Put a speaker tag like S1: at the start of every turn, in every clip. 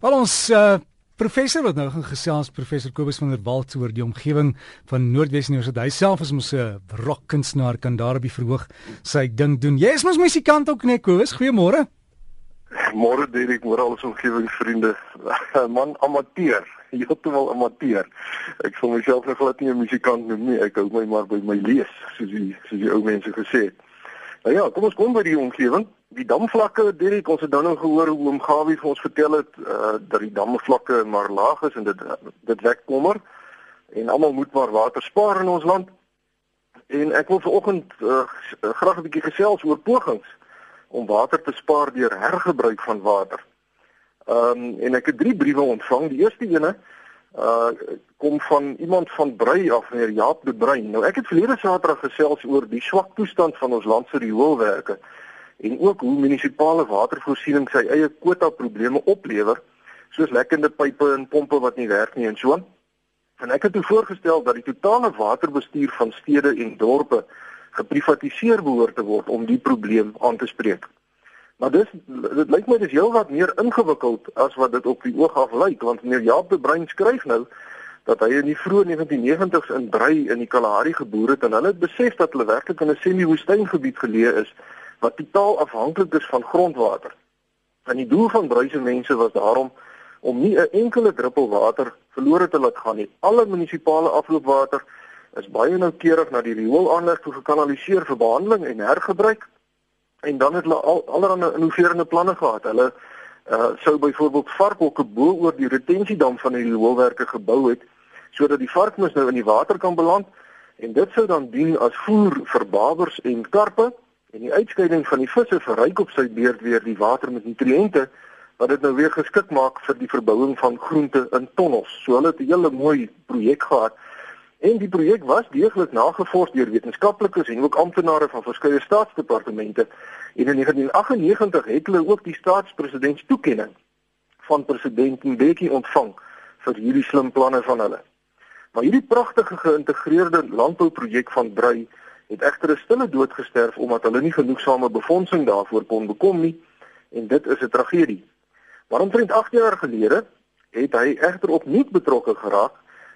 S1: Wel ons uh, professor wat nou gaan gesels professor Kobus van der Walt oor die omgewing van Noordwes Universiteit. Hy self is mos 'n rockkunstenaar kan daar op die verhoog sy ding doen. Jy is mos musikant ook nee Kobus. Goeiemôre.
S2: Môre Derek, môre al ons omgewingsvriende. Man amateur, heeltemal amateur. Ek sou myself nog glad nie 'n musikant noem nie. Ek hou my maar by my lees, soos die soos die ou mense gesê het. Nou ja, kom ons kom by die omgewing die damvlakke Derek ons het dan nou gehoor hoe oom Gawie vir ons vertel het uh, dat die damvlakke maar laag is en dit dit wek kommer en almal moet maar water spaar in ons land en ek wil vanoggend uh, graag 'n bietjie gesels oor pogings om water te spaar deur hergebruik van water. Ehm um, en ek het drie briewe ontvang. Die eerste ene uh kom van iemand van Brei af, meneer Jaap de Bruin. Nou ek het verlede Saterdag gesels oor die swak toestand van ons land se rioolwerke en ook hoe munisipale watervoorsiening sy eie kwota probleme oplewer soos lekkende pype en pompe wat nie werk nie en so. En ek het toe voorgestel dat die totale waterbestuur van stede en dorpe geprivatiseer behoort te word om die probleem aan te spreek. Maar dis dit lyk my dis heelwat meer ingewikkeld as wat dit op die oog af lyk want meneer Jaap de Bruin skryf nou dat hy in die vroeë 1990s in Brei in die Kalahari geboer het en hulle het besef dat hulle werklik in 'n semi-woestyngebied geleë is wat totaal afhanklik is van grondwater. En die doel van Bruise mense was daarom om nie 'n enkele druppel water verlore te laat gaan nie. Alle munisipale afloopwater is baie noukeurig na die rioolaanleg toe gekanaliseer vir behandeling en hergebruik. En dan het hulle al allerlei innoverende planne gehad. Hulle uh sou byvoorbeeld varkhokke bo oor die retensiedam van die rioolwerke gebou het sodat die varkmis nou in die water kan beland en dit sou dan dien as voer vir babers en karpe En die uitskeiding van die visse verryk op sy beurt weer die water met nutriënte wat dit nou weer geskik maak vir die verbouing van groente in tonnels. So hulle het 'n hele mooi projek gehad. En die projek was deeglik nagevors deur wetenskaplikes en ook amptenare van verskeie staatsdepartemente. En in 1998 het hulle ook die staatspresidents toekenning van president Mbeki ontvang vir hierdie slim planne van hulle. Maar hierdie pragtige geïntegreerde landbouprojek van Brei het egter 'n stille dood gesterf omdat hulle nie genoegsame befondsing daarvoor kon bekom nie en dit is 'n tragedie. Maar omtrent 8 jaar gelede het hy egter opnuut betrokke geraak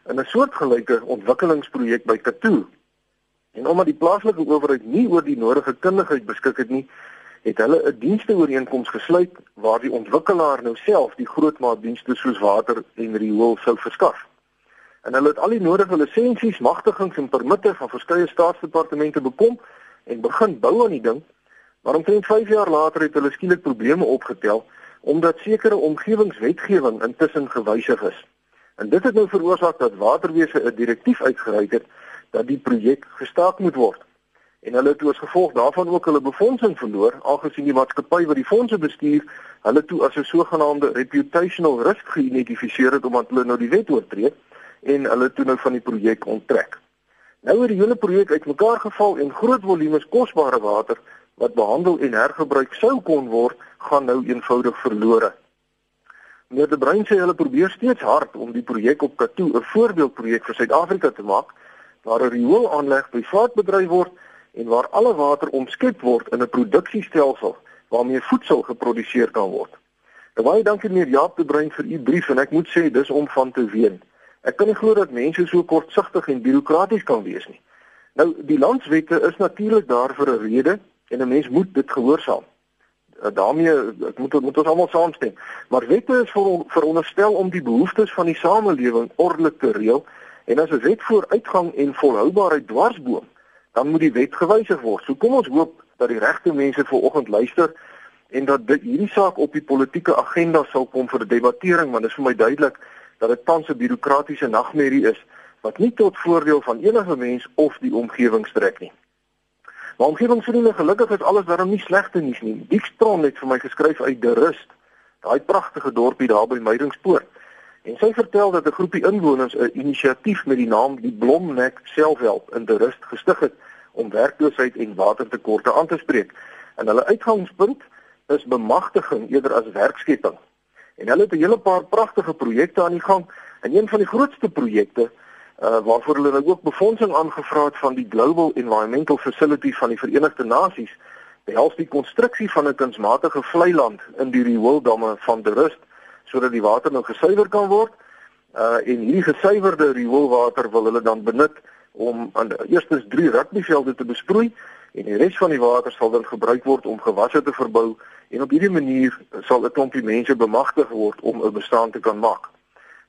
S2: in 'n soortgelyke ontwikkelingsprojek by Katoo. En omdat die plaaslike owerheid nie oor die nodige kundigheid beskik het nie, het hulle 'n diensteooreenkoms gesluit waar die ontwikkelaar nou self die grootmaatdienste soos water en riool sou verskaf en hulle het al die nodige lisensies, magtigings en permitte van verskeie staatsdepartemente bekom en begin bou aan die ding. Maar omtrent 5 jaar later het hulle skielik probleme opgetel omdat sekere omgewingswetgewing intussen gewysig is. En dit het nou veroorsaak dat waterwese 'n direktief uitgereik het dat die projek gestaak moet word. En hulle het as gevolg daarvan ook hulle befondsing verloor, aangesien die maatskappy wat die fondse bestuur, hulle toe as 'n sogenaamde reputational risk geïdentifiseer het omdat hulle nou die wet oortree en hulle toe nou van die projek onttrek. Nou het die hele projek uitmekaar geval en groot volumes kosbare water wat behandel en hergebruik sou kon word, gaan nou eenvoudig verlore. Meneer De Bruin sê hulle probeer steeds hard om die projek op Katoo 'n voorbeeldprojek vir Suid-Afrika te maak waar 'n rioolaanleg privaat bedryf word en waar alle water omskep word in 'n produksiestelsel waarmee voedsel geproduseer kan word. Nou, baie dankie meneer Jaap De Bruin vir u brief en ek moet sê dis om van te ween. Ek kan nie glo dat mense so kortsigtig en bureaukraties kan wees nie. Nou die landswette is natuurlik daar vir 'n rede en 'n mens moet dit gehoorsaam. Eh, daarmee ek moet moet ons almal saamstem. Maar wette is vir veronderstel om die behoeftes van die samelewing ordelik te reël en as 'n wet vooruitgang en volhoubaarheid dwarsboom, dan moet die wet gewysig word. So kom ons hoop dat die regte mense vanoggend luister en dat dit hierdie saak op die politieke agenda sal kom vir debattering want dit is vir my duidelik dat dit tans 'n bureaukratiese nagmerrie is wat nie tot voordeel van enige mens of die omgewing strek nie. Maar omgewingsvriende gelukkig is alles daarom nie slegte nuus nie. Diekstrom het vir my geskryf uit De Rust, daai pragtige dorpie daar by Meidringspoort. En sy vertel dat 'n groepie inwoners 'n inisiatief met die naam die Blomnek Selfhelp in De Rust gestig het om werkloosheid en watertekorte aan te spreek. En hulle uitgangspunt is bemagtiging eerder as werkskepping. En hulle het 'n hele paar pragtige projekte aan die gang en een van die grootste projekte uh waarvoor hulle nou ook befondsing aangevra het van die Global Environmental Facility van die Verenigde Nasies, behels die konstruksie van 'n kunsmatige vlei land in die riooldamme van De Rust, sodat die water nou gesuiwer kan word. Uh en hierdie gesuiwerde rioolwater wil hulle dan benut om aan eerstens drie rugbyvelde te besproei en die res van die water sal dan gebruik word om gewasse te verbou en op hierdie manier sal 'n klompie mense bemagtig word om 'n bestaan te kan maak.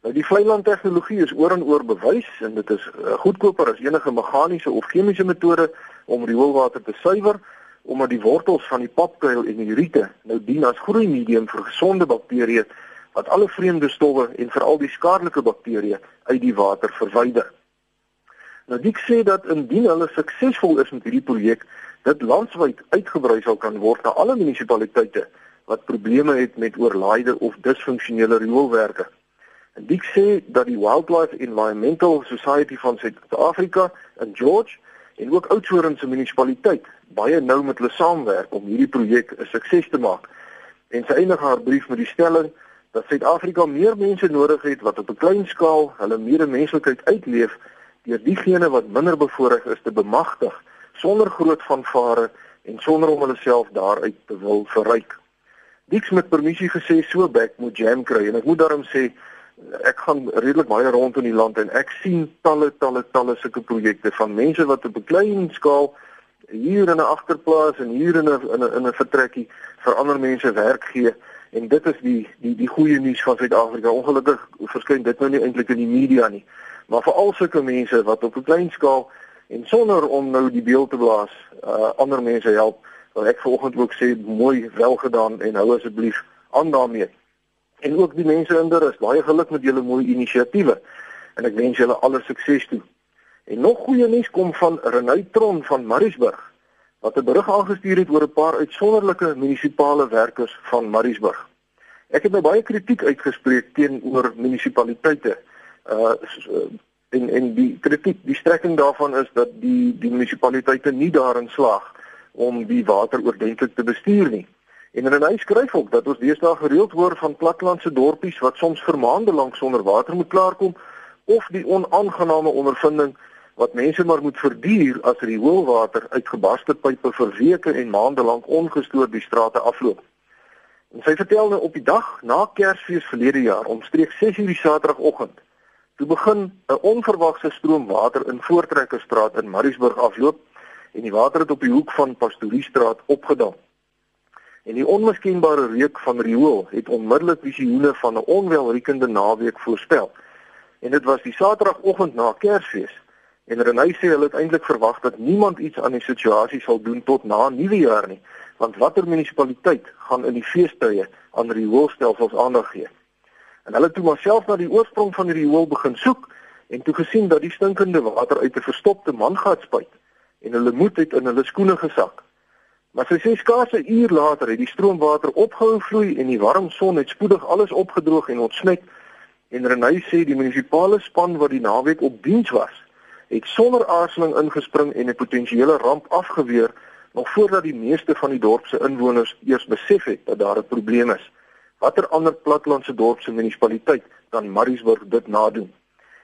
S2: Nou die vleiland tegnologie is oor en oor bewys en dit is uh, goedkoper as enige meganiese of chemiese metode om rioolwater te suiwer omdat die wortels van die papkuil en die riete nou dien as groeimedium vir gesonde bakterieë wat alle vreemde stowwe en veral die skadelike bakterieë uit die water verwyder. Nou dik sê dat indien hulle suksesvol is met hierdie projek, dit landwyd uitgebrei sal kan word na alle munisipaliteite wat probleme het met oorlaaide of disfunksionele rioolwerke. En dik sê dat die Wildlife Environmental Society van Suid-Afrika in George en ook Oudtshoorn se munisipaliteit baie nou met hulle saamwerk om hierdie projek 'n sukses te maak. En sy eindig haar brief met die stelling dat Suid-Afrika meer mense nodig het wat op 'n klein skaal hulle medemenslikheid uitleef deur diegene wat minder bevoorreg is te bemagtig sonder groot vanvare en sonder om hulle self daaruit te wil verryk. Diks met permissie gesê so back moet jam kry en ek moet daarom sê ek gaan redelik baie rond in die land en ek sien talle talle talle sulke projekte van mense wat op 'n klein skaal hier in 'n agterplaas en hier in 'n in 'n in 'n vertrekkie vir ander mense werk gee en dit is die die die goeie nuus van Suid-Afrika. Ongelukkig verskyn dit nou nie eintlik in die media nie. Maar vir al sulke mense wat op 'n klein skaal en sonder om nou die beeld te blaas, uh, ander mense help, wil ek vanoggend ook sê mooi welgedaan en hou asseblief aan daarmee. En ook die mense in is baie geluk met julle mooi inisiatiewe en ek wens julle alle sukses toe. En nog goeie nuus kom van Renay Tron van Mariesburg wat 'n berig aangestuur het oor 'n paar uitsonderlike munisipale werkers van Mariesburg. Ek het nou baie kritiek uitgespreek teenoor munisipaliteite. Uh en en die kritiek, die strekking daarvan is dat die die munisipaliteite nie daarin slaag om die water oordentlik te bestuur nie. En Renay skryf ook dat ons deesdae gereeld hoor van platlandse dorpies wat soms vir maande lank sonder water moet klaarkom of die onaangename ondervinding wat mense maar moet verduur as rioolwater uit gebarste pype vir weke en maande lank ongestoord die strate afloop. En sy vertel nou op die dag na Kersfees verlede jaar omstreeks 6:00 die Saterdagoggend toe begin 'n onverwagse stroom water in Voortrekkerstraat in Mariesburg afloop en die water het op die hoek van Pastoriestraat opgedaal. En die onmiskenbare reuk van riool het onmiddellik visioene van 'n onwelriekende naweek voorspel. En dit was die Saterdagoggend na Kersfees En Renay sê hulle het eintlik verwag dat niemand iets aan die situasie sal doen tot na Nuwejaar nie, want watter munisipaliteit gaan in die feestydde aan rioolstelsels aandag gee? En hulle het toe maar self na die oorsprong van die riool begin soek en toe gesien dat die stinkende water uit 'n verstopte mangat spuit en hulle moed het in hulle skoene gesak. Maar sy sê skaars 'n uur later het die stroomwater opgehou vloei en die warm son het spoedig alles opgedroog en ontsmet. En Renay sê die munisipale span wat die naweek op diens was, het sonder aarzeling ingespring en 'n potensiële ramp afgeweer nog voordat die meeste van die dorp se inwoners eers besef het dat daar 'n probleem is. Watter ander platlandse dorp se munisipaliteit dan Mariesburg dit nadoen?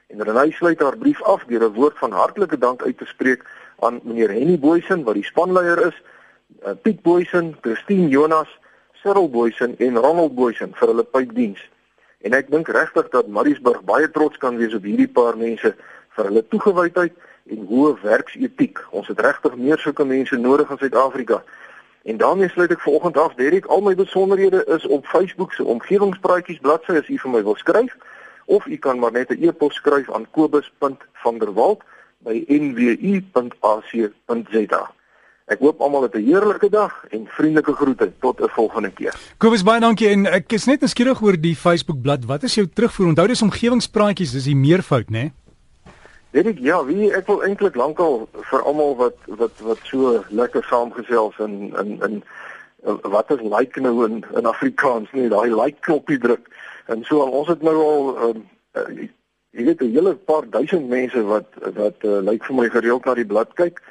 S2: En Renay sluit haar brief af deur 'n woord van hartlike dank uit te spreek aan meneer Henny Boysen wat die spanleier is, uh, Piet Boysen, Christine Jonas, Cyril Boysen en Ronald Boysen vir hulle pypdiens. En ek dink regtig dat Mariesburg baie trots kan wees op hierdie paar mense vir hulle toegewydheid en hoë werksetiek. Ons het regtig meer sulke mense nodig in Suid-Afrika. En daarmee sluit ek vanoggend af. Derek, al my besonderhede is op Facebook se omgewingspraatjies bladsy as u vir my wil skryf of u kan maar net 'n e-pos skryf aan kobus.vanderwalt@nwu.ac.za. Ek hoop almal het 'n heerlike dag en vriendelike groete tot 'n volgende keer.
S1: Kobus baie dankie en ek is net nuuskierig oor die Facebook bladsy. Wat is jou terugvoer? Onthou dis omgewingspraatjies, dis die meervoud, né? Nee?
S2: Weet ek ja, wie ek wil eintlik lankal vir almal wat wat wat so lekker saamgesels in in in wat is like nou in in Afrikaans nie, daai like knoppie druk. En so ons het nou al um, uh, jy weet 'n hele paar duisend mense wat wat uh, lyk vir my gereeld na die blad kyk.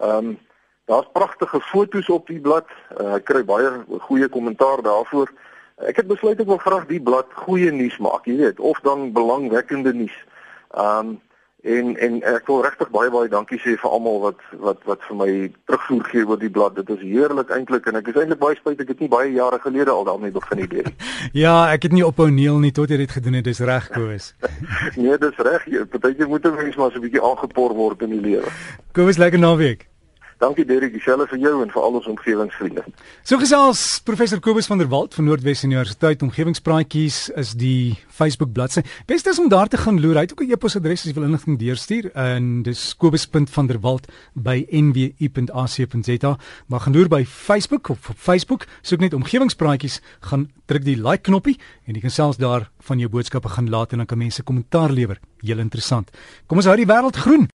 S2: Ehm um, daar's pragtige foto's op die blad. Uh, ek kry baie goeie kommentaar daarvoor. Ek het besluit ek wil graag die blad goeie nuus maak, jy weet, of dan belangwekkende nuus. Ehm um, En en ek wil regtig baie baie dankie sê vir almal wat wat wat vir my terugvoer gee oor die blad. Dit is heerlik eintlik en ek is eintlik baie spyt ek het nie baie jare gelede al daarmee begin het hierdie.
S1: ja, ek het nie ophou neel nie tot jy dit gedoen het. Dis reg, Kobus.
S2: nee, dis reg. Partykeer moet 'n mens maar so 'n bietjie aangepor word in die lewe.
S1: Kobus, lekker naweek.
S2: Dankie Derek, dieselfde vir jou en vir al ons omgewingsvriende.
S1: So gesels professor Kobus van der Walt van Noordwes Universiteit Omgewingspraatjies is die Facebook bladsy. Beste is om daar te gaan loer. Hy het ook 'n e-posadres as jy wil inligting deurstuur en dis kobus.vanderwalt@nwu.ac.za. Maar gaan loer by Facebook of op Facebook, soek net Omgewingspraatjies, gaan druk die like knoppie en jy kan selfs daar van jou boodskappe gaan laat en dan kan mense kommentaar lewer. Heel interessant. Kom ons hou die wêreld groen.